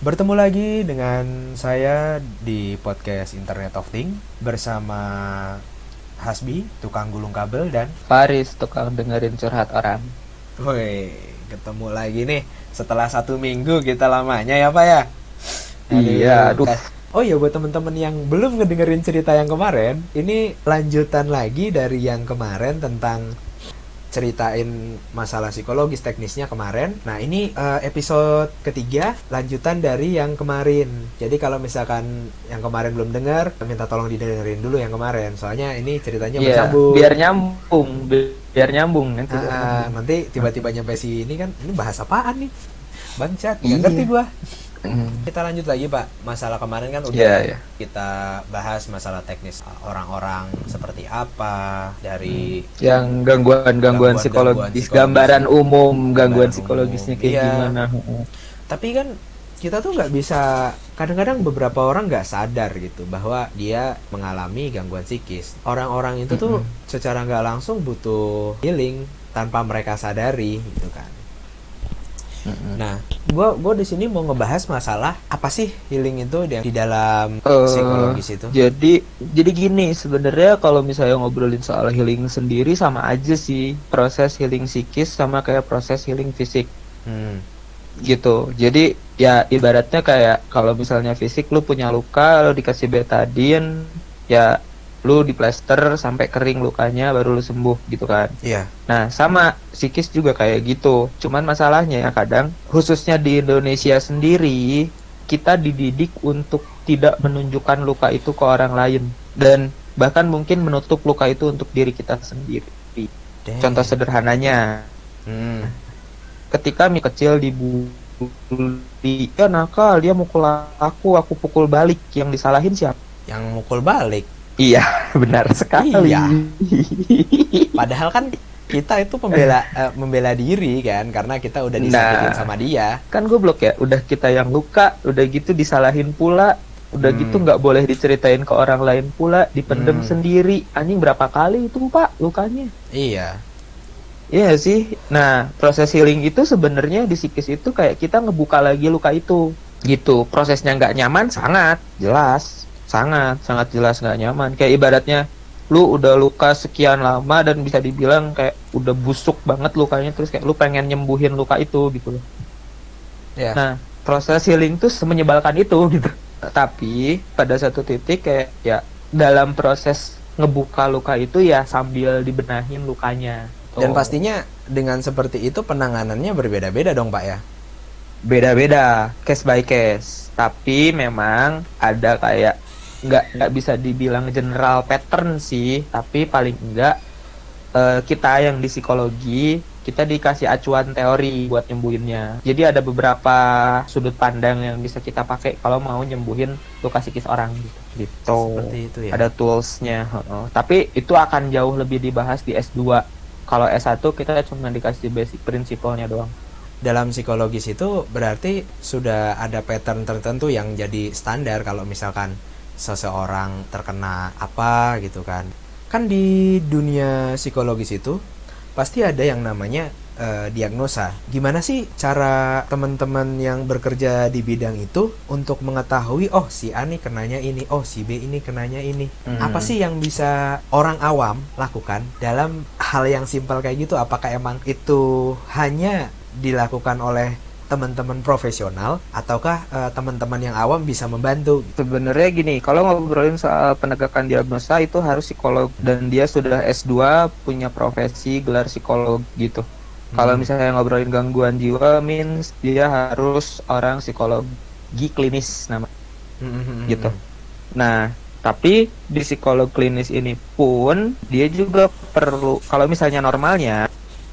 Bertemu lagi dengan saya di podcast Internet of Things bersama Hasbi, tukang gulung kabel dan Faris tukang dengerin curhat orang. Woi, ketemu lagi nih setelah satu minggu kita lamanya ya Pak ya. Iya, aduh. Oh iya buat teman-teman yang belum ngedengerin cerita yang kemarin, ini lanjutan lagi dari yang kemarin tentang ceritain masalah psikologis teknisnya kemarin. Nah ini eh, episode ketiga lanjutan dari yang kemarin. Jadi kalau misalkan yang kemarin belum dengar, minta tolong didengerin dulu yang kemarin. Soalnya ini ceritanya Iya, bersambung. biar nyambung, bi- biar nyambung nanti. Ah, nanti tiba-tiba nyampe sini kan, ini bahas apaan nih? Bangsat, nggak Iya. ngerti gua. Hmm. Kita lanjut lagi Pak. Masalah kemarin kan udah Iya, iya. kita bahas masalah teknis orang-orang seperti apa dari Yang gangguan-gangguan Gangguan- psikologis, gangguan psikologis. gambaran umum, gangguan psikologisnya umum. kayak Iya. gimana. tapi kan kita tuh nggak bisa kadang-kadang beberapa orang nggak sadar gitu bahwa dia mengalami gangguan psikis orang-orang itu tuh secara nggak langsung butuh healing tanpa mereka sadari gitu kan Mm-mm. nah gua gua di sini mau ngebahas masalah apa sih healing itu di, dalam Eh, psikologis itu Jadi jadi gini sebenarnya kalau misalnya ngobrolin soal healing sendiri sama aja sih proses healing psikis sama kayak proses healing fisik Hmm. gitu. Jadi ya ibaratnya kayak kalau misalnya fisik lu punya luka lu dikasih betadine ya lu diplester sampai kering lukanya baru lu sembuh gitu kan. iya Nah, sama psikis juga kayak gitu. Cuman masalahnya ya kadang khususnya di Indonesia sendiri kita dididik untuk tidak menunjukkan luka itu ke orang lain dan bahkan mungkin menutup luka itu untuk diri kita sendiri. Damn. Contoh sederhananya, Hmm. ketika mie kecil dibully, ya nakal dia mukul aku, aku pukul balik. Yang disalahin siapa? yang mukul balik Iya, benar sekali. Iya. Padahal kan kita itu pembela eh, membela diri kan karena kita udah disakitin Nah. sama dia. kan goblok ya udah kita yang luka udah gitu disalahin pula udah Hmm. gitu nggak boleh diceritain ke orang lain pula dipendem Hmm. sendiri anjing berapa kali itu pak lukanya Iya. Iya sih nah proses healing itu sebenarnya di psikis itu kayak kita ngebuka lagi luka itu gitu prosesnya nggak nyaman sangat jelas sangat sangat jelas nggak nyaman kayak ibaratnya lu udah luka sekian lama dan bisa dibilang kayak udah busuk banget lukanya terus kayak lu pengen nyembuhin luka itu gitu loh Ya. Nah, proses healing tuh semenyebalkan itu gitu. Tapi pada satu titik kayak ya dalam proses ngebuka luka itu ya sambil dibenahin lukanya. Dan pastinya dengan seperti itu penanganannya berbeda-beda dong, Pak ya. beda-beda case by case. Tapi memang ada kayak nggak nggak bisa dibilang general pattern sih, tapi paling enggak eh, kita yang di psikologi kita dikasih acuan teori buat nyembuhinnya. Jadi ada beberapa sudut pandang yang bisa kita pakai kalau mau nyembuhin luka psikis orang gitu. Gitu. Seperti itu ya. Ada toolsnya. heeh. Tapi itu akan jauh lebih dibahas di S2. Kalau S1 kita cuma dikasih basic prinsipalnya doang. Dalam psikologis itu berarti sudah ada pattern tertentu yang jadi standar kalau misalkan seseorang terkena apa gitu kan. Kan di dunia psikologis itu pasti ada yang namanya eh, diagnosa. Gimana sih cara teman-teman yang bekerja di bidang itu untuk mengetahui oh si A nih kenanya ini, oh si B ini kenanya ini. Hmm. Apa sih yang bisa orang awam lakukan dalam hal yang simpel kayak gitu? Apakah emang itu hanya dilakukan oleh teman-teman profesional ataukah eh, teman-teman yang awam bisa membantu? Sebenarnya gini, kalau ngobrolin soal penegakan diagnosa itu harus psikolog dan dia sudah S2 punya profesi gelar psikolog gitu. Kalau Hmm. misalnya ngobrolin gangguan jiwa means dia harus orang psikologi klinis nama Hmm, gitu. Nah, tapi di psikolog klinis ini pun dia juga perlu kalau misalnya normalnya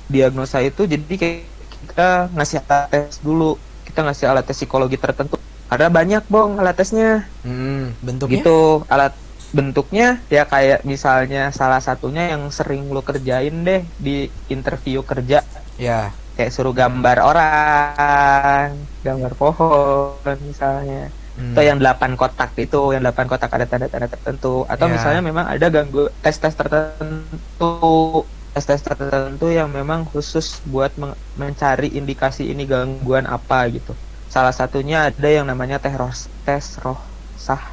diagnosa itu jadi kayak kita ngasih alat tes dulu. Kita ngasih alat tes psikologi tertentu. Ada banyak, Bong, alat tesnya. Hmm, bentuknya? gitu alat bentuknya ya kayak misalnya salah satunya yang sering lo kerjain deh di interview kerja Ya. kayak suruh gambar orang gambar pohon misalnya Hmm. atau yang delapan kotak itu yang delapan kotak ada tanda-tanda tertentu atau Ya. misalnya memang ada ganggu tes-tes tertentu tes-tes tertentu yang memang khusus buat mencari indikasi ini gangguan apa gitu. Salah satunya ada yang namanya tes roh tes roh sah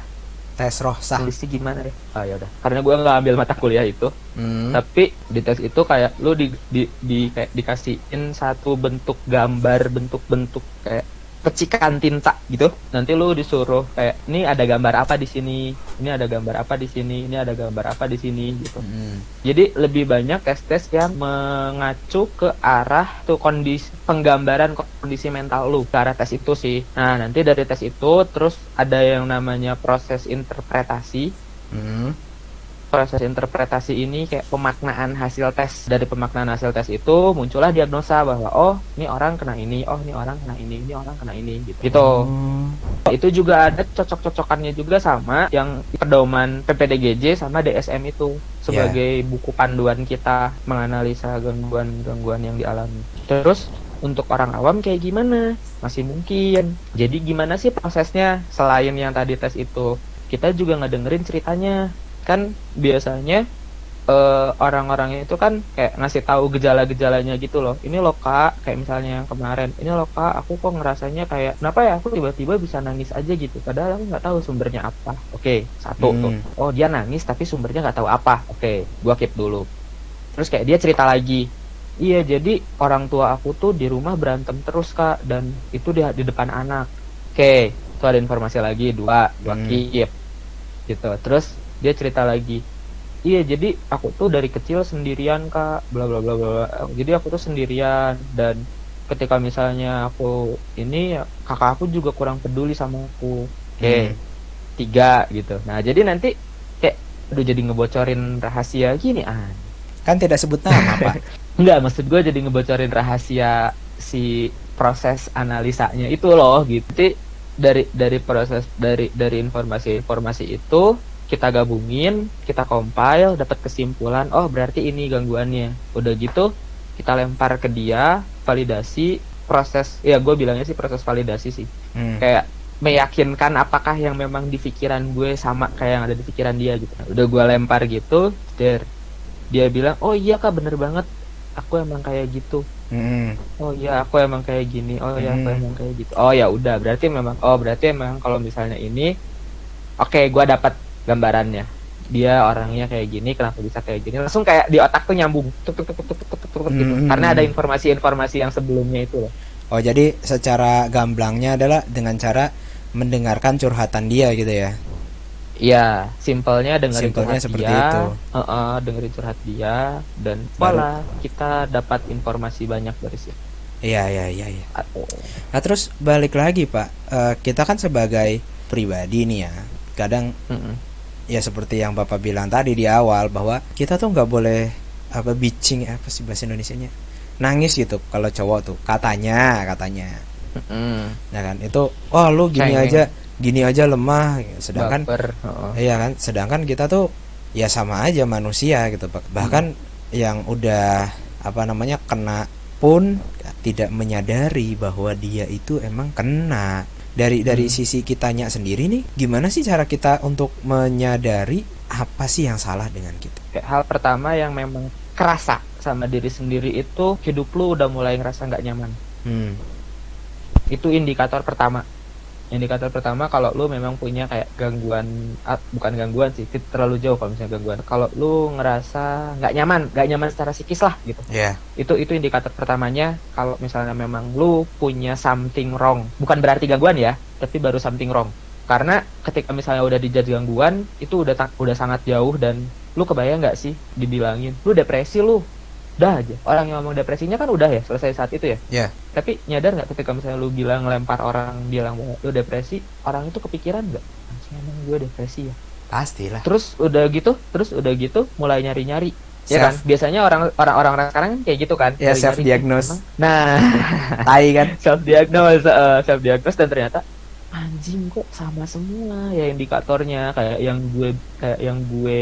tes roh sah tulisnya gimana ya? Ah ya udah. Karena gue nggak ambil mata kuliah itu Hmm. tapi di tes itu kayak lu di di, di kayak dikasihin satu bentuk gambar bentuk-bentuk kayak pecikan tinta gitu. Nanti lu disuruh kayak ini ada gambar apa di sini? Ini ada gambar apa di sini? Ini ada gambar apa di sini? Gitu. Hmm. jadi lebih banyak tes-tes yang mengacu ke arah tuh kondisi penggambaran kondisi mental lu. Ke arah tes itu sih. Nah nanti dari tes itu terus ada yang namanya proses interpretasi. Hmm. Proses interpretasi ini kayak pemaknaan hasil tes. Dari pemaknaan hasil tes itu muncullah diagnosa bahwa oh ini orang kena ini oh ini orang kena ini ini orang kena ini gitu. Gitu. Oh. itu juga ada cocok-cocokannya juga sama yang pedoman PPDGJ sama DSM itu sebagai buku panduan kita menganalisa gangguan-gangguan yang dialami. Terus untuk orang awam kayak gimana? Masih mungkin. Jadi gimana sih prosesnya selain yang tadi tes itu? Kita juga ngedengerin ceritanya kan biasanya eh, orang-orang itu kan kayak ngasih tahu gejala-gejalanya gitu loh. Ini loh kak kayak misalnya yang kemarin. Ini loh kak aku kok ngerasanya kayak kenapa ya aku tiba-tiba bisa nangis aja gitu? Padahal aku nggak tahu sumbernya apa. Oke satu. Hmm. tuh oh dia nangis tapi sumbernya nggak tahu apa. Oke gua keep dulu. Terus kayak dia cerita lagi iya jadi orang tua aku tuh di rumah berantem terus kak dan itu di, di depan anak. Oke itu ada informasi lagi. Dua dua Hmm. keep. Gitu. Terus dia cerita lagi iya jadi aku tuh dari kecil sendirian kak bla bla bla bla jadi aku tuh sendirian dan ketika misalnya aku ini kakak aku juga kurang peduli sama aku oke Hmm. tiga gitu nah jadi nanti kayak udah jadi ngebocorin rahasia gini ah Kan tidak sebut nama, Pak. Enggak, maksud gue jadi ngebocorin rahasia si proses analisanya itu loh gitu. Jadi dari dari proses dari dari informasi-informasi itu kita gabungin, kita compile, dapat kesimpulan, oh berarti ini gangguannya. Udah gitu kita lempar ke dia, validasi, proses ya gue bilangnya sih proses validasi sih. Hmm. Kayak meyakinkan apakah yang memang di pikiran gue sama kayak yang ada di pikiran dia gitu. Udah gue lempar gitu, der dia bilang, "Oh iya Kak, bener banget. Aku emang kayak gitu." Hmm. Oh iya, aku emang kayak gini. Oh iya, aku Hmm. emang kayak gitu. Oh ya udah, berarti memang oh berarti memang kalau misalnya ini oke, gua dapat gambarannya. Dia orangnya kayak gini, kenapa bisa kayak gini? Langsung kayak di otak tuh nyambung. Tuk, tuk, tuk, tuk, tuk, tuk, tuk, gitu. Hmm. Karena ada informasi-informasi yang sebelumnya itu loh. Oh, jadi secara gamblangnya adalah dengan cara mendengarkan curhatan dia gitu ya. Iya, simpelnya dengerin Simpelnya curhat seperti dia, itu. Heeh, dengerin curhat dia dan malah kita dapat informasi banyak dari situ. Iya, iya, iya, iya. Nah, terus balik lagi, Pak. Eh, kita kan sebagai pribadi nih ya. Kadang Mm-mm. Ya seperti yang Bapak bilang tadi di awal bahwa kita tuh nggak boleh apa bitching apa sih bahasa Indonesianya? Nangis gitu kalau cowok tuh. Katanya, katanya. Mm-mm. Nah kan itu, wah lu gini Cengeng. aja, gini aja lemah. Sedangkan Baper, heeh. Iya kan, sedangkan kita tuh ya sama aja manusia gitu Pak. Bahkan yang udah apa namanya kena pun tidak menyadari bahwa dia itu emang kena. Dari dari Hmm. sisi kitanya sendiri nih, gimana sih cara kita untuk menyadari apa sih yang salah dengan kita? Hal pertama yang memang kerasa sama diri sendiri itu hidup lu udah mulai ngerasa nggak nyaman. Hmm. Itu indikator pertama. Indikator pertama kalau lu memang punya kayak gangguan ah, bukan gangguan sih, terlalu jauh kalau misalnya gangguan. Kalau lu ngerasa nggak nyaman, nggak nyaman secara psikis lah gitu. Ya. Itu itu indikator pertamanya kalau misalnya memang lu punya something wrong. Bukan berarti gangguan ya, tapi baru something wrong. Karena ketika misalnya udah dijudge gangguan, itu udah udah sangat jauh dan lu kebayang nggak sih dibilangin, lu depresi lu. Udah aja. Orang yang ngomong depresinya kan udah ya selesai saat itu ya. Ya. Tapi nyadar nggak ketika misalnya lu bilang ngelempar orang bilang lu depresi, orang itu kepikiran nggak? Emang gue depresi ya. Pastilah. Terus udah gitu, terus udah gitu mulai nyari-nyari. Ya kan? Self- Biasanya orang orang orang sekarang kan kayak gitu kan. Ya, Nyari-nyari, self-diagnose. emang. Nah, Tai kan? self diagnose self diagnose dan ternyata anjing kok sama semua ya indikatornya? Kayak yang gue kayak yang gue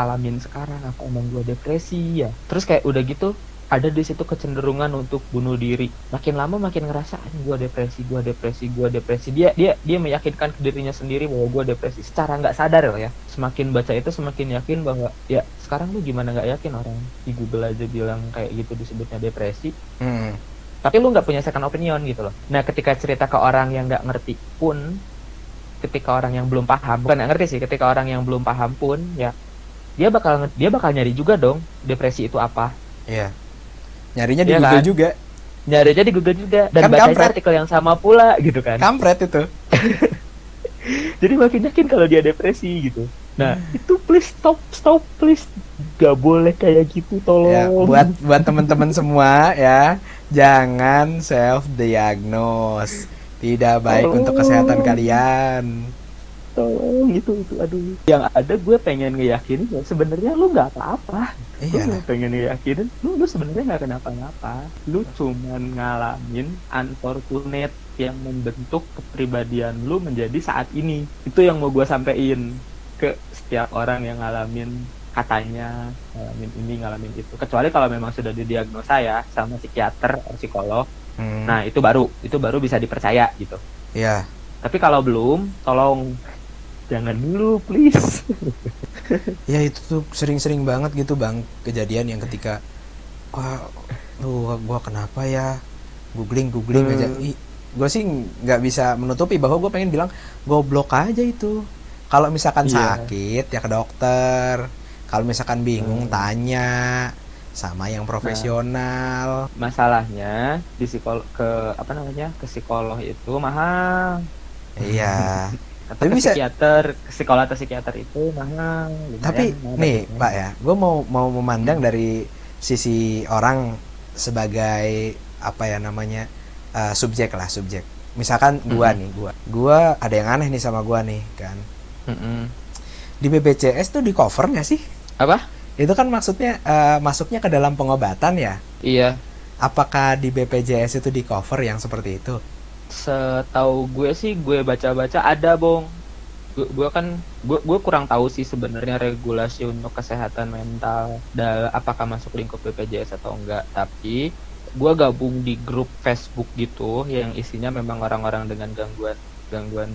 alamin sekarang apa emang gue depresi ya. Terus kayak udah gitu ada di situ kecenderungan untuk bunuh diri. Makin lama makin ngerasa "Anjing, gue depresi gue depresi gue depresi. Dia dia dia meyakinkan ke dirinya sendiri bahwa gue depresi. Secara nggak sadar loh ya. Semakin baca itu semakin yakin bahwa ya sekarang lu gimana nggak yakin orang? Di Google aja bilang kayak gitu disebutnya depresi. Hmm. Tapi lu nggak punya second opinion gitu loh nah ketika cerita ke orang yang nggak ngerti pun ketika orang yang belum paham bukan nggak ngerti sih ketika orang yang belum paham pun ya dia bakal dia bakal nyari juga dong depresi itu apa Iya. Nyarinya di Iya Google kan? juga. nyarinya di Google juga dan Kan baca artikel yang sama pula gitu kan Kampret itu. jadi makin yakin kalau dia depresi gitu nah itu please stop stop please. Gak boleh kayak gitu Ya, tolong buat buat teman-teman semua ya, jangan self diagnose. Tidak baik Oh. untuk kesehatan kalian. tolong itu itu aduh. Yang ada gue pengen ngeyakinin ya. Sebenarnya lu nggak apa-apa. Iya. lu pengen ngeyakinin. Lu lu sebenarnya nggak kenapa-napa. Lu cuman ngalamin unfortunate yang membentuk kepribadian lu menjadi saat ini. Itu yang mau gue sampein ke setiap orang yang ngalamin katanya ngalamin ini ngalamin itu. Kecuali kalau memang sudah didiagnosa ya sama psikiater atau psikolog. Hmm, nah itu baru itu baru bisa dipercaya gitu. Iya. tapi kalau belum tolong jangan dulu please. Ya itu tuh sering-sering banget gitu bang kejadian yang ketika wah lu gua kenapa ya? Googling googling Hmm. aja gue sih nggak bisa menutupi bahwa gue pengen bilang goblok aja itu kalau misalkan Iya. sakit ya ke dokter. Kalau misalkan bingung Hmm. tanya. Sama yang profesional. Masalahnya di psikolog ke apa namanya ke psikolog itu mahal. Iya. Atau Tapi ke bisa- psikiater ke psikolog atau psikiater itu mahal lumayan tapi mahal nih budgetnya. pak ya. Gue mau mau memandang dari sisi orang sebagai apa ya namanya eh, subjek lah subjek. Misalkan gua Mm-mm. nih gua gua ada yang aneh nih sama gua nih kan Mm-mm. di BPJS tuh di cover nggak sih? Apa? Itu kan maksudnya eh, masuknya ke dalam pengobatan ya? Iya. Apakah di BPJS itu di cover yang seperti itu? Setahu gue sih gue baca-baca ada bong. Gue, gue kan gue, gue kurang tahu sih sebenarnya regulasi untuk kesehatan mental da, apakah masuk lingkup BPJS atau enggak. Tapi gue gabung di grup Facebook gitu yang isinya memang orang-orang dengan gangguan gangguan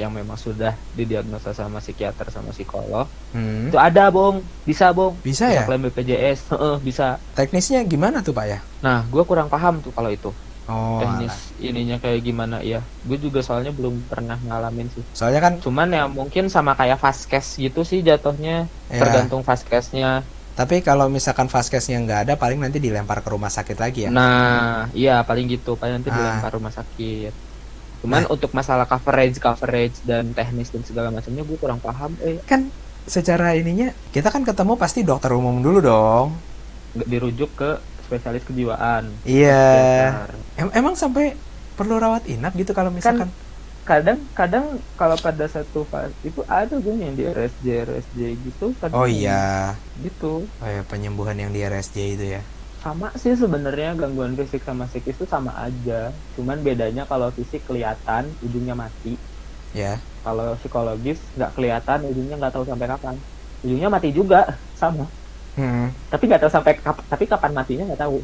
yang memang sudah didiagnosa sama psikiater sama psikolog. Hmm. itu ada bong bisa bong bisa ya? klaim BPJS Heeh, bisa. Teknisnya gimana tuh pak ya? Nah gue kurang paham tuh kalau itu. Oh teknis alah. ininya kayak gimana ya gue juga soalnya belum pernah ngalamin sih. Soalnya kan cuman ya mungkin sama kayak fast gitu sih jatuhnya. Ya, tergantung fast case-nya Tapi kalau misalkan vaskesnya nggak ada, paling nanti dilempar ke rumah sakit lagi ya. nah iya paling gitu. Paling nanti Ah. dilempar rumah sakit cuman Nah. untuk masalah coverage coverage dan teknis dan segala macamnya gue kurang paham eh Kan secara ininya kita kan ketemu pasti dokter umum dulu dong. dirujuk ke spesialis kejiwaan Iya. Em- emang sampai perlu rawat inap gitu kalau misalkan kadang kadang kalau pada satu fase itu ada gue yang di RSJ RSJ gitu kadang Oh iya. gitu Oh ya, penyembuhan yang di RSJ itu ya. Sama sih sebenarnya gangguan fisik sama psikis itu sama aja cuman bedanya kalau fisik kelihatan ujungnya mati Ya. kalau psikologis nggak kelihatan ujungnya nggak tahu sampai kapan ujungnya mati juga sama Hmm. tapi nggak tahu sampai kap- tapi kapan matinya nggak tahu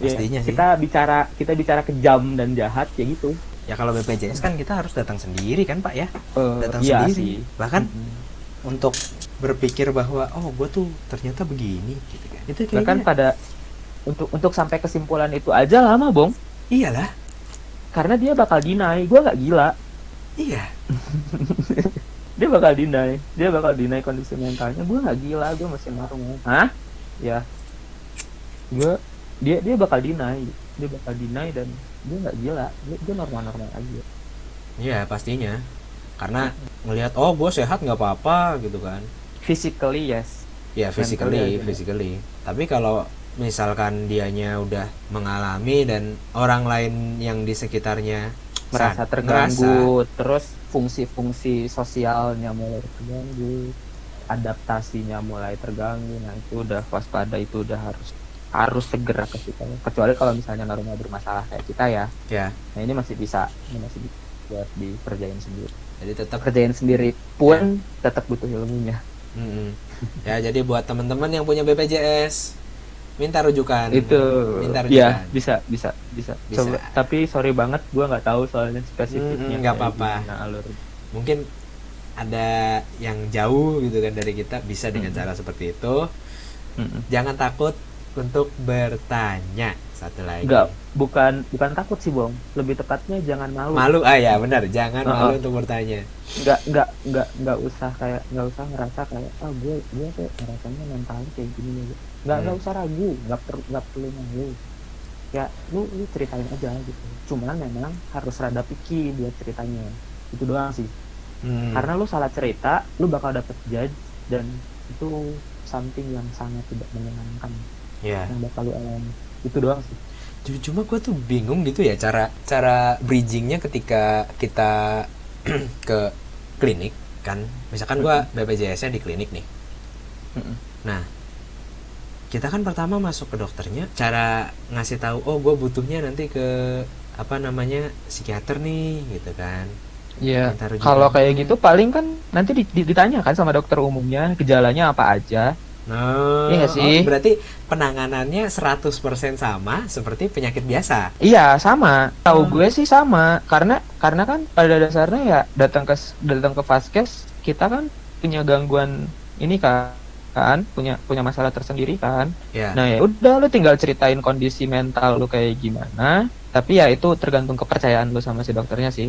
Ya, Pastinya sih. kita bicara kita bicara kejam dan jahat ya gitu Ya kalau BPJS kan kita harus datang sendiri kan Pak ya. Eh, Datang iya sendiri. sih Bahkan Mm-mm. untuk berpikir bahwa oh gue tuh ternyata begini gitu kan. Itu bahkan kayaknya pada untuk untuk sampai kesimpulan itu aja lama bong. Iyalah. karena dia bakal deny. Gue nggak gila. Iya. dia bakal deny. Dia bakal deny kondisi mentalnya. Gue nggak gila. Gue masih marung. Hah? Ya. Gue dia dia bakal deny. Dia bakal deny dan dia nggak gila. Dia, dia normal normal aja. Iya pastinya. Karena ngelihat oh gue sehat nggak apa-apa gitu kan. physically yes. Ya Mentally physically, physically. Tapi kalau misalkan dianya udah mengalami dan orang lain yang di sekitarnya merasa terganggu terus fungsi-fungsi sosialnya mulai terganggu adaptasinya mulai terganggu nah itu udah waspada itu udah harus harus segera ke psikolog kecuali kalau misalnya normal bermasalah kayak kita ya. Merasa, ya. nah ini masih bisa ini masih bisa buat dikerjain sendiri. Jadi tetap kerjain sendiri pun tetap butuh ilmunya. Mm-mm. Ya jadi buat teman-teman yang punya BPJS minta rujukan. itu minta rujukan. ya bisa bisa bisa, Bisa. Coba- tapi sorry banget gua nggak tahu soalnya spesifiknya Mm-mm, nggak kayak apa-apa. alur Mungkin ada yang jauh gitu kan dari kita bisa dengan Mm-mm. cara seperti itu. Mm-mm. Jangan takut untuk bertanya satu lagi Enggak, bukan bukan takut sih, Bong. Lebih tepatnya jangan malu. malu ah ya benar jangan Uh-uh. malu untuk bertanya Enggak enggak enggak enggak usah kayak enggak usah ngerasa kayak ah gue gue kayak ngerasanya mental kayak gini ya. Enggak enggak Hmm. usah ragu, enggak perlu enggak perlu malu. Ya lu lu ceritain aja gitu. Cuman memang harus rada picky dia ceritanya. Itu doang sih. Hmm. Karena lu salah cerita, lu bakal dapet judge dan itu something yang sangat tidak menyenangkan ya yang bakal lu alami. Itu doang sih. Cu- cuma gue tuh bingung gitu ya cara cara bridgingnya ketika kita ke klinik kan misalkan gue BPJS nya di klinik nih nah kita kan pertama masuk ke dokternya cara ngasih tahu oh gue butuhnya nanti ke apa namanya psikiater nih gitu kan Iya. Rujukan. Kalau kayak gitu paling kan nanti di- di- ditanya kan sama dokter umumnya gejalanya apa aja. nah Iya sih? oh, berarti penanganannya 100% sama seperti penyakit biasa Iya sama. Tahu Hmm. gue sih sama. Karena karena kan pada dasarnya ya datang ke datang ke vaskes kita kan punya gangguan ini kan kan punya punya masalah tersendiri kan. ya Nah ya udah lu tinggal ceritain kondisi mental lu kayak gimana. Tapi ya itu tergantung kepercayaan lu sama si dokternya sih.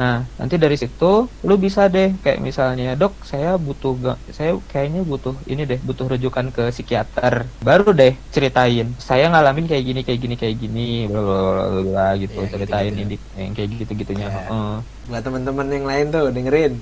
Nah nanti dari situ lu bisa deh kayak misalnya dok saya butuh saya kayaknya butuh ini deh butuh rujukan ke psikiater. Baru deh ceritain saya ngalamin kayak gini kayak gini kayak gini bla bla bla bla, bla, gitu Iya, ceritain gitu-gitu. ini yang kayak gitu gitunya. Iya. buat teman-teman yang lain tuh dengerin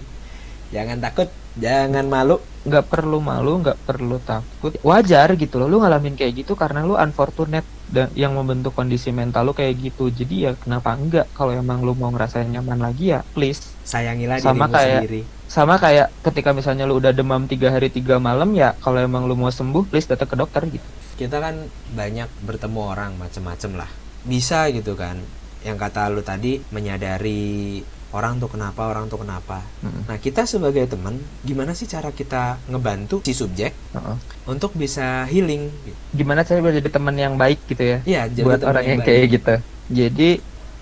jangan takut jangan malu. Nggak perlu malu nggak perlu takut. Wajar gitu loh lu ngalamin kayak gitu karena lu unfortunate dan yang membentuk kondisi mental lu kayak gitu. Jadi ya kenapa enggak? Kalau emang lu mau ngerasain nyaman lagi ya please. Sayangilah Sama dirimu kayak- sendiri. sama kayak ketika misalnya lu udah demam tiga hari tiga malam ya kalau emang lu mau sembuh please datang ke dokter gitu. Kita kan banyak bertemu orang macem-macem lah. Bisa gitu kan. Yang kata lu tadi menyadari orang tuh kenapa orang tuh kenapa. Mm-mm. nah kita sebagai teman gimana sih cara kita ngebantu si subjek Heeh. untuk bisa healing? Gimana cara jadi teman yang baik gitu ya? Iya, jadi buat orang yang baik. kayak gitu. Jadi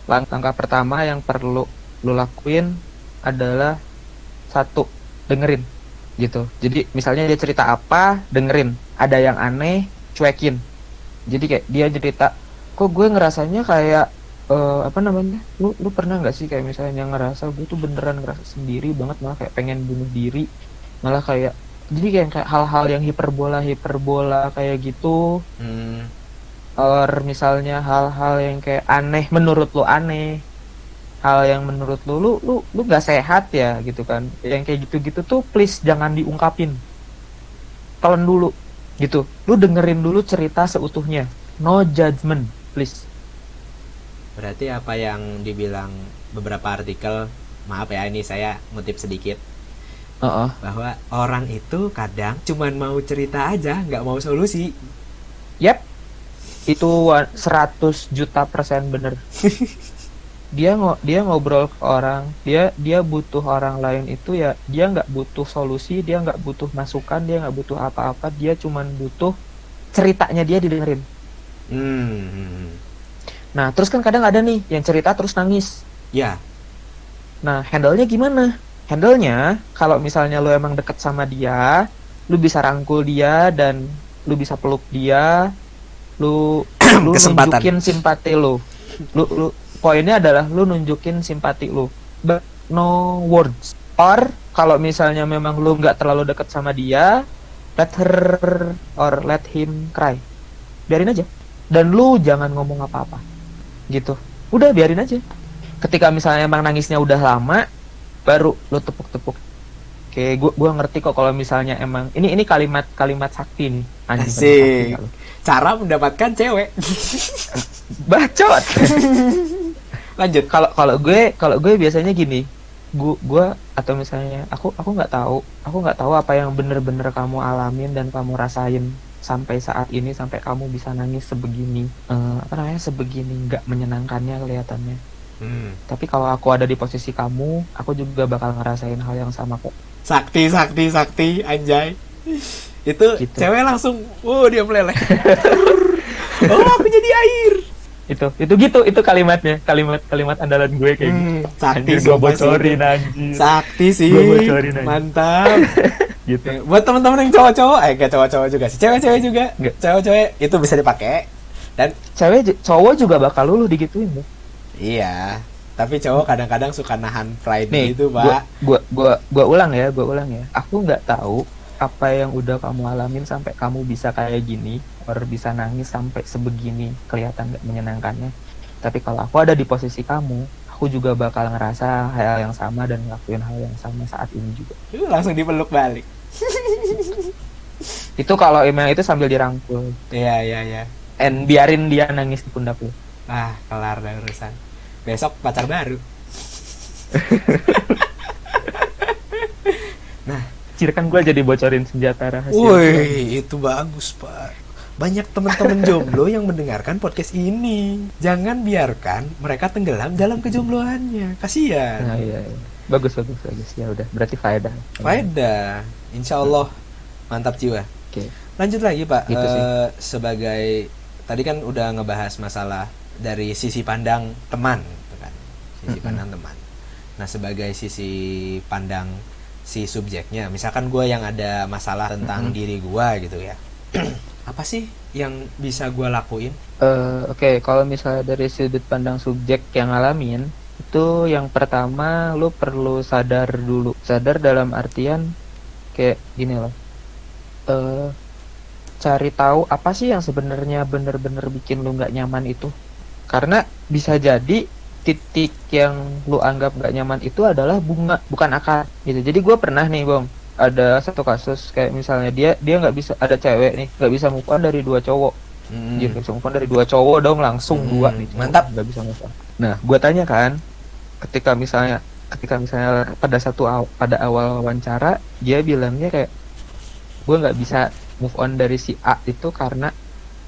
lang- langkah pertama yang perlu lu lakuin adalah satu dengerin gitu. Jadi misalnya dia cerita apa dengerin. Ada yang aneh cuekin. Jadi kayak dia cerita kok gue ngerasanya kayak eh, apa namanya? Lu lu pernah nggak sih kayak misalnya ngerasa gue tuh beneran ngerasa sendiri banget malah kayak pengen bunuh diri. Malah kayak jadi kayak kayak hal-hal yang hiperbola hiperbola kayak gitu. Hmm, or misalnya hal-hal yang kayak aneh menurut lu aneh. Hal yang menurut lu lu lu lu nggak sehat ya gitu kan. Yang kayak gitu-gitu tuh please jangan diungkapin. Telan dulu gitu. Lu dengerin dulu cerita seutuhnya. No judgment please berarti apa yang dibilang beberapa artikel maaf ya ini saya ngutip sedikit Heeh. bahwa orang itu kadang cuman mau cerita aja nggak mau solusi Yep. Itu wa- 100 juta persen bener. dia ngo dia ngobrol ke orang, dia dia butuh orang lain itu ya dia nggak butuh solusi, dia nggak butuh masukan, dia nggak butuh apa-apa, dia cuman butuh ceritanya dia didengerin. hmm, Nah, terus kan kadang ada nih yang cerita terus nangis. ya Nah, handle-nya gimana? Handle-nya kalau misalnya lu emang deket sama dia, lu bisa rangkul dia dan lu bisa peluk dia, lu lu Kesempatan. nunjukin simpati lu. Lu lu poinnya adalah lu nunjukin simpati lu. But no words. Or kalau misalnya memang lu nggak terlalu deket sama dia, let her or let him cry. Biarin aja. Dan lu jangan ngomong apa-apa. Gitu. Udah biarin aja ketika misalnya emang nangisnya udah lama baru lo tepuk-tepuk Oke, gua gua ngerti kok kalau misalnya emang ini ini kalimat kalimat sakti nih. Anjing, Asik. sakti cara mendapatkan cewek Bacot. lanjut Kalau kalau gue kalau gue biasanya gini. Gua gua atau misalnya aku aku nggak tahu, aku nggak tahu apa yang bener-bener kamu alamin dan kamu rasain sampai saat ini sampai kamu bisa nangis sebegini eh, apa namanya sebegini nggak menyenangkannya kelihatannya. Hmm. tapi kalau aku ada di posisi kamu aku juga bakal ngerasain hal yang sama kok. Sakti sakti sakti anjay. Itu Gitu. cewek langsung wow dia meleleh. Oh aku jadi air. Itu itu gitu itu kalimatnya kalimat kalimat andalan gue kayak gitu. Hmm, sakti anjir gue sih. bocorin anjir. Sakti sih Gua bocorin mantap gitu. Buat teman-teman yang cowok-cowok eh gak cowok-cowok juga sih. Cewek-cewek juga. Cewek-cewek itu bisa dipakai. Dan cewek cowok juga bakal luluh digituin loh iya. Tapi cowok kadang-kadang suka nahan pride nih gitu gua, pak. gua gua gua ulang ya gua ulang ya. Aku nggak tahu apa yang udah kamu alamin sampai kamu bisa kayak gini or bisa nangis sampai sebegini kelihatan nggak menyenangkannya. Tapi kalau aku ada di posisi kamu aku juga bakal ngerasa hal yang sama dan ngelakuin hal yang sama saat ini juga. Itu langsung dipeluk balik itu kalau emang itu sambil dirangkul iya iya iya and biarin dia nangis di pundak lu ah kelar dah urusan besok pacar baru Ciri kan gue jadi bocorin senjata rahasia Woi, itu bagus, Pak. Banyak teman-teman jomblo yang mendengarkan podcast ini. Jangan biarkan mereka tenggelam dalam kejombloannya. Kasihan. nah, iya, iya. Bagus bagus bagus ya udah berarti faedah Faedah. Insya Allah mantap jiwa. oke Lanjut lagi, Pak. Gitu sih. Eh, sebagai tadi kan udah ngebahas masalah dari sisi pandang teman, gitu kan. Sisi Mm-mm. pandang teman. Nah, sebagai sisi pandang si subjeknya, misalkan gue yang ada masalah tentang Mm-mm. diri gue gitu ya. Apa sih yang bisa gue lakuin? Eh, Oke, kalau misalnya dari sudut pandang subjek yang ngalamin, itu yang pertama lu perlu sadar dulu. Sadar dalam artian kayak gini loh. Eh, cari tahu apa sih yang sebenarnya bener-bener bikin lu nggak nyaman itu. Karena bisa jadi titik yang lu anggap nggak nyaman itu adalah bunga, bukan akar. Gitu. Jadi gue pernah nih, Bang, ada satu kasus kayak misalnya dia dia nggak bisa ada cewek nih nggak bisa move on dari dua cowok Hmm. Anjir, bisa move on dari dua cowok dong langsung Hmm, dua nih. mantap. Nggak bisa move on. Nah, gue tanya kan, ketika misalnya ketika misalnya pada satu aw- pada awal wawancara dia bilangnya kayak gue nggak bisa move on dari si A itu karena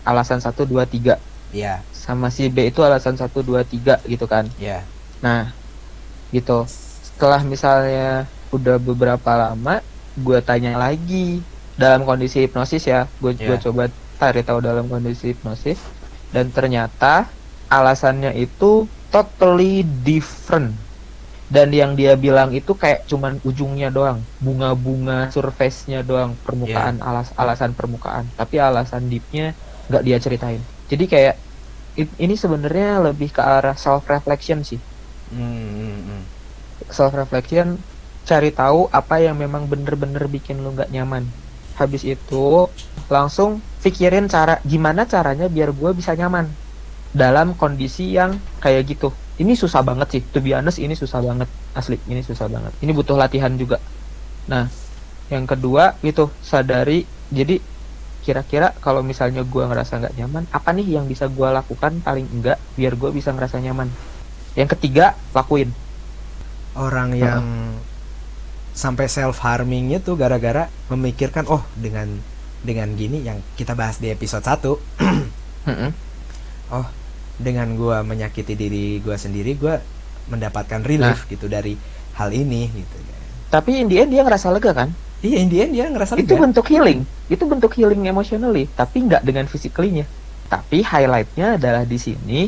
alasan satu dua tiga Iya, sama si B itu alasan satu dua tiga gitu kan. iya. Nah, gitu. Setelah misalnya udah beberapa lama, gue tanya lagi dalam kondisi hipnosis ya, gue Iya. coba cari tahu dalam kondisi hipnosis, dan ternyata alasannya itu totally different. Dan yang dia bilang itu kayak cuman ujungnya doang, bunga-bunga surface-nya doang, permukaan alas alasan permukaan, tapi alasan deep-nya nggak dia ceritain. Jadi kayak i- ini sebenarnya lebih ke arah self reflection sih. Hmm, hmm, hmm. self reflection cari tahu apa yang memang bener-bener bikin lu nggak nyaman. Habis itu langsung pikirin cara gimana caranya biar gue bisa nyaman dalam kondisi yang kayak gitu. Ini susah banget sih. To be honest ini susah banget. Asli ini susah banget. Ini butuh latihan juga. Nah yang kedua gitu sadari. Jadi kira-kira kalau misalnya gue ngerasa nggak nyaman apa nih yang bisa gue lakukan paling enggak biar gue bisa ngerasa nyaman? Yang ketiga lakuin. Orang yang sampai self harmingnya tuh gara-gara memikirkan oh dengan dengan gini yang kita bahas di episode 1 Mm-mm. oh dengan gua menyakiti diri gua sendiri gua mendapatkan relief gitu dari hal ini gitu kan. Tapi in the end dia ngerasa lega kan? Iya, in the end dia ngerasa Itu lega. bentuk healing. Itu bentuk healing emotionally, tapi nggak dengan physically-nya. Tapi highlightnya adalah di sini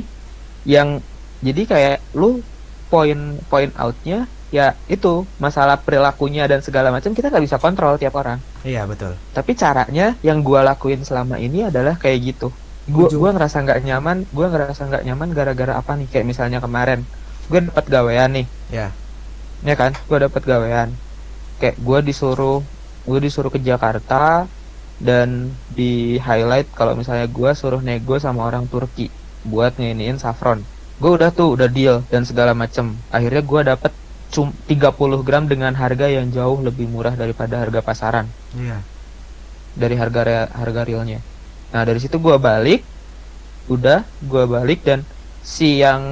yang jadi kayak lu point point outnya ya itu masalah perilakunya dan segala macam kita nggak bisa kontrol tiap orang. Iya, betul. Tapi caranya yang gua lakuin selama ini adalah kayak gitu. Gua Ujung. gua ngerasa nggak nyaman, gua ngerasa nggak nyaman gara-gara apa nih? Kayak misalnya kemarin gue dapat gawean nih, Ya. ya kan gue dapat gawean kayak gue disuruh gue disuruh ke Jakarta dan di highlight kalau misalnya gue suruh nego sama orang Turki buat nginiin saffron gue udah tuh udah deal dan segala macem akhirnya gue dapet cum 30 gram dengan harga yang jauh lebih murah daripada harga pasaran Iya. dari harga re- harga realnya nah dari situ gue balik. Udah gue balik dan si yang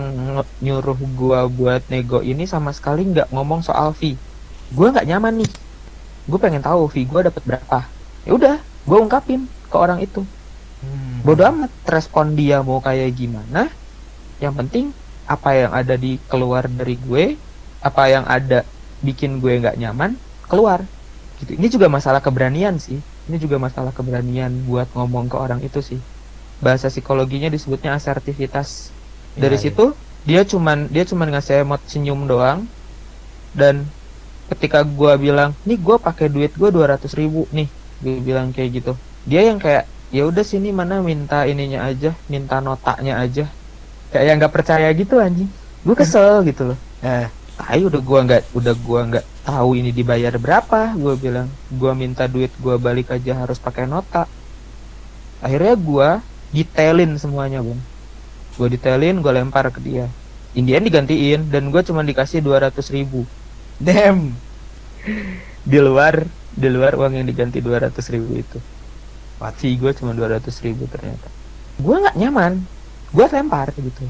nyuruh gue buat nego ini sama sekali nggak ngomong soal fee. Gue nggak nyaman nih. Gue pengen tahu fee gue dapat berapa. Ya udah gue ungkapin ke orang itu. Hmm. bodoh amat respon dia mau kayak gimana. Yang penting apa yang ada di keluar dari gue apa yang ada bikin gue nggak nyaman keluar. Gitu. Ini juga masalah keberanian sih ini juga masalah keberanian buat ngomong ke orang itu sih. Bahasa psikologinya disebutnya asertivitas. Dari Iya, iya. situ dia cuman dia cuman ngasih emot senyum doang. Dan ketika gua bilang nih gua pakai duit gua 200 ribu nih gue bilang kayak gitu. Dia yang kayak ya udah sini mana minta ininya aja minta notanya aja. Kayak nggak percaya gitu anjing. Gue kesel gitu loh. Eh ayo udah gua nggak udah gua nggak tahu ini dibayar berapa gue bilang. Gua minta duit gua balik aja harus pakai nota. Akhirnya gua detailin semuanya bang gua detailin gua lempar ke dia. Indian digantiin dan gua cuma dikasih 200 ribu. Damn! Di luar di luar uang yang diganti 200 ribu itu. Fee gue cuma 200 ribu ternyata. Gue nggak nyaman. Gue lempar gitu.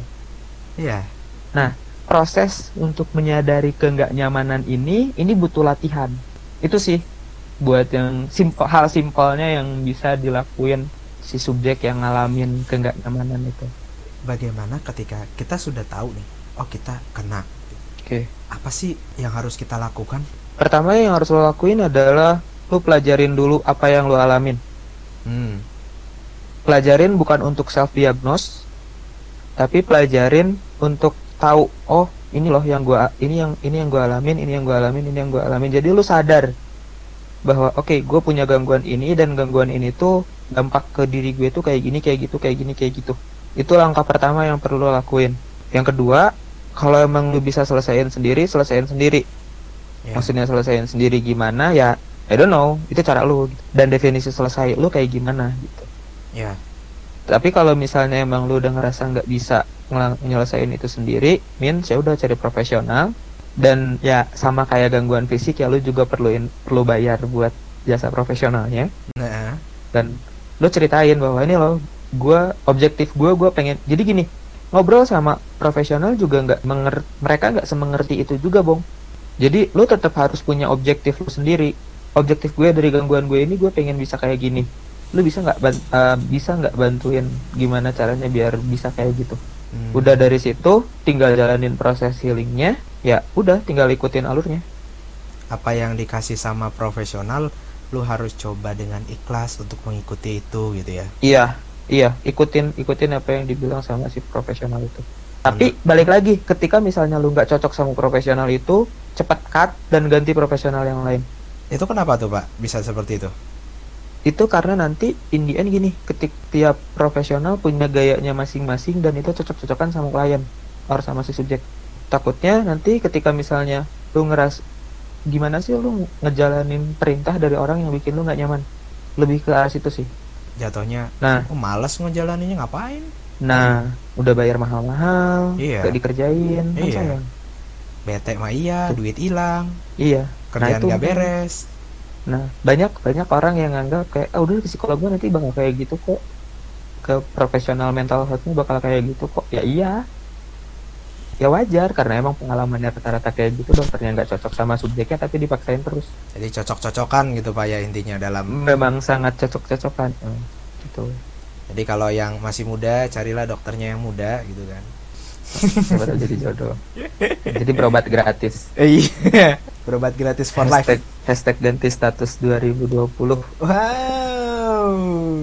Iya. Nah proses untuk menyadari ke nggak nyamanan ini ini butuh latihan. Itu sih buat yang simpel hal simpelnya yang bisa dilakuin si subjek yang ngalamin ke nggak nyamanan itu. Bagaimana ketika kita sudah tahu nih oh kita kena? Oke. Apa sih yang harus kita lakukan? Pertama yang harus lo lakuin adalah lo pelajarin dulu apa yang lo alamin. Hmm. Pelajarin bukan untuk self diagnose tapi pelajarin untuk tahu oh ini loh yang gua ini yang ini yang gua alamin ini yang gua alamin ini yang gua alamin. Jadi lu sadar bahwa oke gue punya gangguan ini dan gangguan ini tuh dampak ke diri gue tuh kayak gini kayak gitu kayak gini kayak gitu. Itu langkah pertama yang perlu lo lakuin. Yang kedua kalau emang lu bisa selesaiin sendiri selesaiin sendiri. Ya. maksudnya selesaiin sendiri gimana ya I don't know itu cara lu. Dan definisi selesai lu kayak gimana gitu. Ya. Tapi kalau misalnya emang lu udah ngerasa nggak bisa nyelesain itu sendiri, min ya udah cari profesional. Dan ya sama kayak gangguan fisik ya lu juga perluin perlu bayar buat jasa profesionalnya. Nah. Dan lu ceritain bahwa ini loh gua objektif gua gua pengen jadi gini ngobrol sama profesional juga nggak menger mereka nggak semengerti itu juga bong. Jadi lu tetap harus punya objektif lu sendiri. Objektif gue dari gangguan gue ini gue pengen bisa kayak gini. Lu bisa nggak eh, bisa nggak bantuin gimana caranya biar bisa kayak gitu Hmm. udah dari situ tinggal jalanin proses healingnya ya udah tinggal ikutin alurnya. Apa yang dikasih sama profesional lu harus coba dengan ikhlas untuk mengikuti itu gitu ya? Iya iya ikutin ikutin apa yang dibilang sama si profesional itu. Tapi balik lagi ketika misalnya lu nggak cocok sama profesional itu cepat cut dan ganti profesional yang lain. Itu kenapa tuh pak? Bisa seperti itu itu karena nanti in the end gini ketik tiap profesional punya gayanya masing-masing dan itu cocok-cocokan sama klien or sama si subjek. Takutnya nanti ketika misalnya lu ngeras gimana sih lu ngejalanin perintah dari orang yang bikin lu nggak nyaman? Lebih ke arah situ sih. Jatuhnya nah. Oh, males ngejalaninnya ngapain? Nah udah bayar mahal-mahal Iya. gak dikerjain kan Iya. sayang. Bete mah iya duit hilang iya. Kerjaan itu gak beres Nah, banyak banyak orang yang nganggap kayak ah udah ke psikolog gua nanti bakal kayak gitu kok. Ke profesional mental health-nya bakal kayak gitu kok. Ya iya. Ya wajar karena emang pengalamannya rata-rata kayak gitu dokternya nggak cocok sama subjeknya tapi dipaksain terus. jadi cocok-cocokan gitu pak ya intinya dalam Memang sangat cocok-cocokan. Hmm, gitu. jadi kalau yang masih muda carilah dokternya yang muda gitu kan Siapa tahu jadi jodoh. Jadi berobat gratis. iya berobat gratis for life Hashtag, hashtag ganti status 2020. wow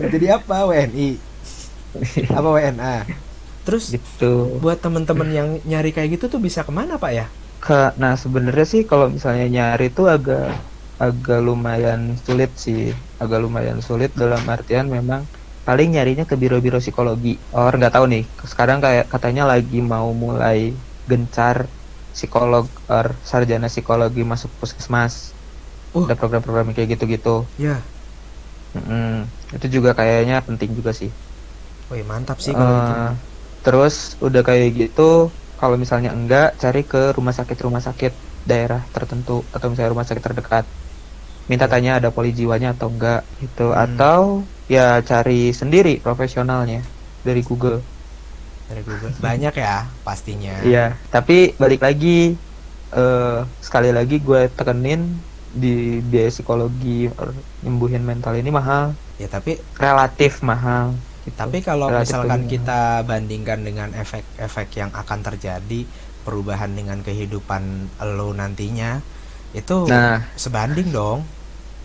jadi apa WNI apa WNA terus gitu. buat temen-temen yang nyari kayak gitu tuh bisa ke mana pak ya Ke, nah sebenarnya sih kalau misalnya nyari itu agak agak lumayan sulit sih, agak lumayan sulit dalam artian memang paling nyarinya ke biro-biro psikologi. Or nggak tahu nih, sekarang kayak katanya lagi mau mulai gencar psikolog or sarjana psikologi masuk puskesmas. Uh. Ada program-program kayak gitu-gitu. ya Mm-mm. Itu juga kayaknya penting juga sih. wih mantap sih kalau itu Eh, terus udah kayak gitu kalau misalnya enggak cari ke rumah sakit rumah sakit daerah tertentu atau misalnya rumah sakit terdekat minta tanya ada poli jiwanya atau enggak gitu Hmm. atau ya cari sendiri profesionalnya dari Google. Dari Google. Banyak ya pastinya. Iya tapi balik lagi eh sekali lagi gue tekenin di biaya psikologi nyembuhin mental ini mahal. Ya tapi relatif mahal. Gitu. Tapi kalau Relatif misalkan kita bandingkan dengan efek-efek yang akan terjadi perubahan dengan kehidupan lo nantinya itu nah. sebanding dong.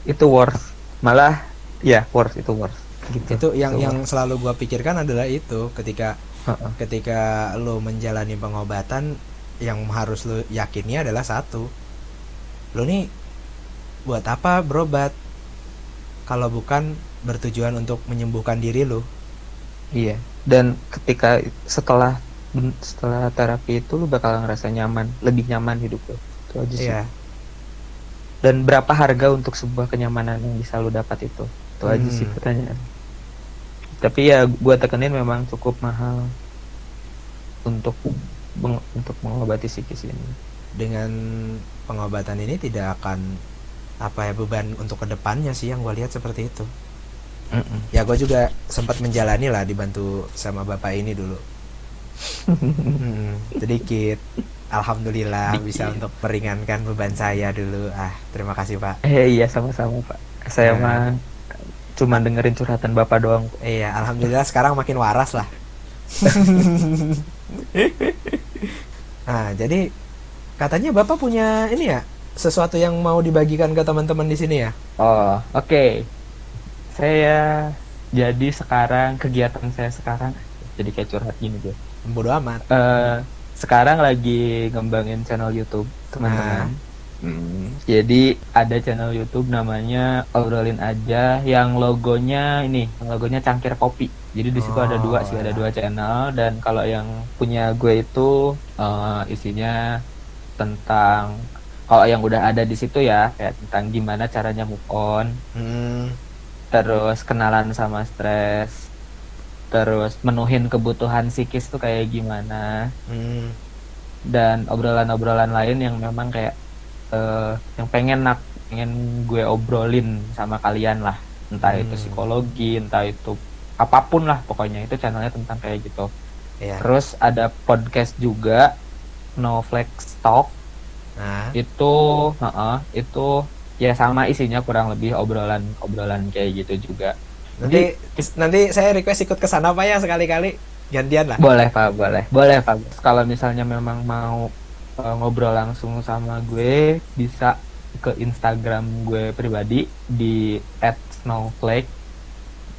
itu worth. Malah ya worth itu worth gitu Itu yang Itu yang selalu gua pikirkan adalah itu ketika worth. Heeh. ketika lo menjalani pengobatan yang harus lo yakini adalah satu. Lo nih buat apa berobat? Kalau bukan bertujuan untuk menyembuhkan diri lu Iya. Dan ketika setelah setelah terapi itu lu bakal ngerasa nyaman, lebih nyaman hidup lu. Itu aja sih. iya Dan berapa harga untuk sebuah kenyamanan yang bisa lu dapat itu? Itu aja sih Hmm. pertanyaan. Tapi ya gua tekenin memang cukup mahal untuk meng- untuk mengobati psikis ini. dengan pengobatan ini tidak akan apa ya beban untuk ke depannya sih yang gue lihat seperti itu Mm-mm. ya gue juga sempat menjalani lah dibantu sama bapak ini dulu Hmm, sedikit alhamdulillah Sedikit. bisa untuk meringankan beban saya dulu ah terima kasih pak Eh iya sama-sama pak. Saya Nah. mah cuma dengerin curhatan bapak doang. iya alhamdulillah sekarang makin waras lah nah jadi katanya bapak punya ini ya sesuatu yang mau dibagikan ke teman-teman di sini ya Oh oke. Saya jadi sekarang kegiatan saya sekarang jadi kayak curhat gini gue. bodo amat Eh, sekarang lagi ngembangin channel YouTube teman-teman. Hmm, Jadi ada channel YouTube namanya obrolin aja yang logonya ini, logonya cangkir kopi. Jadi di situ ada dua sih, ada Oh. dua channel dan kalau yang punya gue itu eh, isinya tentang kalau yang udah ada di situ ya kayak tentang gimana caranya move on, Hmm, terus kenalan sama stres, terus menuhin kebutuhan psikis tuh kayak gimana hmm, dan obrolan-obrolan lain yang memang kayak eh, yang pengen nak pengen gue obrolin sama kalian lah entah itu Hmm. psikologi entah itu apa pun lah pokoknya itu channelnya tentang kayak gitu ya. terus ada podcast juga No Flex Talk Nah, itu heeh, itu ya sama isinya kurang lebih obrolan obrolan kayak gitu juga nanti nanti saya request ikut ke sana Pak ya sekali-kali gantian lah. Boleh Pak, boleh. Boleh Pak. Kalau misalnya memang mau uh, ngobrol langsung sama gue, bisa ke Instagram gue pribadi di @snowflake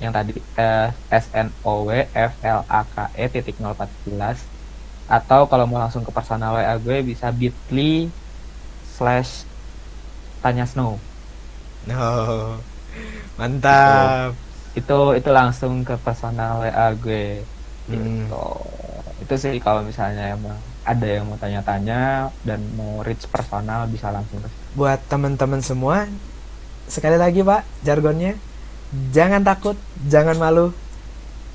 yang tadi eh, S N O W F L A K E titik 014 atau kalau mau langsung ke personal WA gue bisa bit.ly slash tanya snow Oh, mantap. itu itu langsung ke personal WA gue Hmm. gitu. Itu sih kalau misalnya emang ada yang mau tanya-tanya dan mau reach personal bisa langsung Buat teman-teman semua, sekali lagi Pak, jargonnya jangan takut, jangan malu,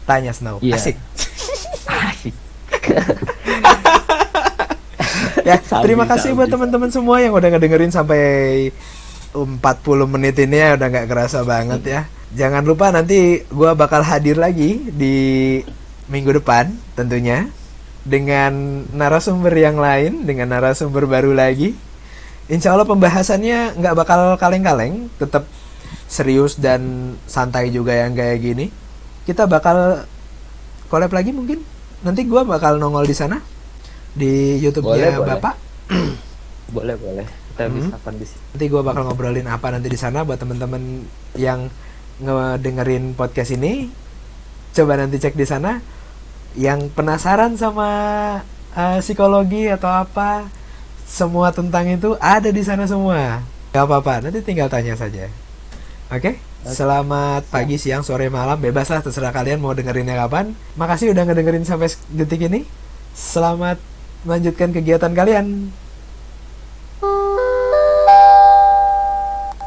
tanya Snow. Iya. Asik. Asik. Ya, Sabi, terima kasih sabi. buat teman-teman semua yang udah ngedengerin sampai 40 menit ini ya udah nggak kerasa banget ya. Jangan lupa nanti gua bakal hadir lagi di minggu depan tentunya dengan narasumber yang lain, dengan narasumber baru lagi. Insya Allah pembahasannya nggak bakal kaleng-kaleng, tetap serius dan santai juga yang kayak gini. Kita bakal collab lagi mungkin. Nanti gua bakal nongol di sana di YouTube-nya Boleh, boleh. Bapak. Boleh, boleh. Kita Hmm. bisa kondisi. Nanti gue bakal ngobrolin apa nanti di sana buat temen-temen yang ngedengerin podcast ini. Coba nanti cek di sana. Yang penasaran sama uh, psikologi atau apa, semua tentang itu ada di sana semua. Gak apa-apa, nanti tinggal tanya saja. Oke, selamat pagi, siang, sore, malam, bebas lah terserah kalian mau dengerinnya kapan. Makasih udah ngedengerin sampai detik ini. Selamat melanjutkan kegiatan kalian.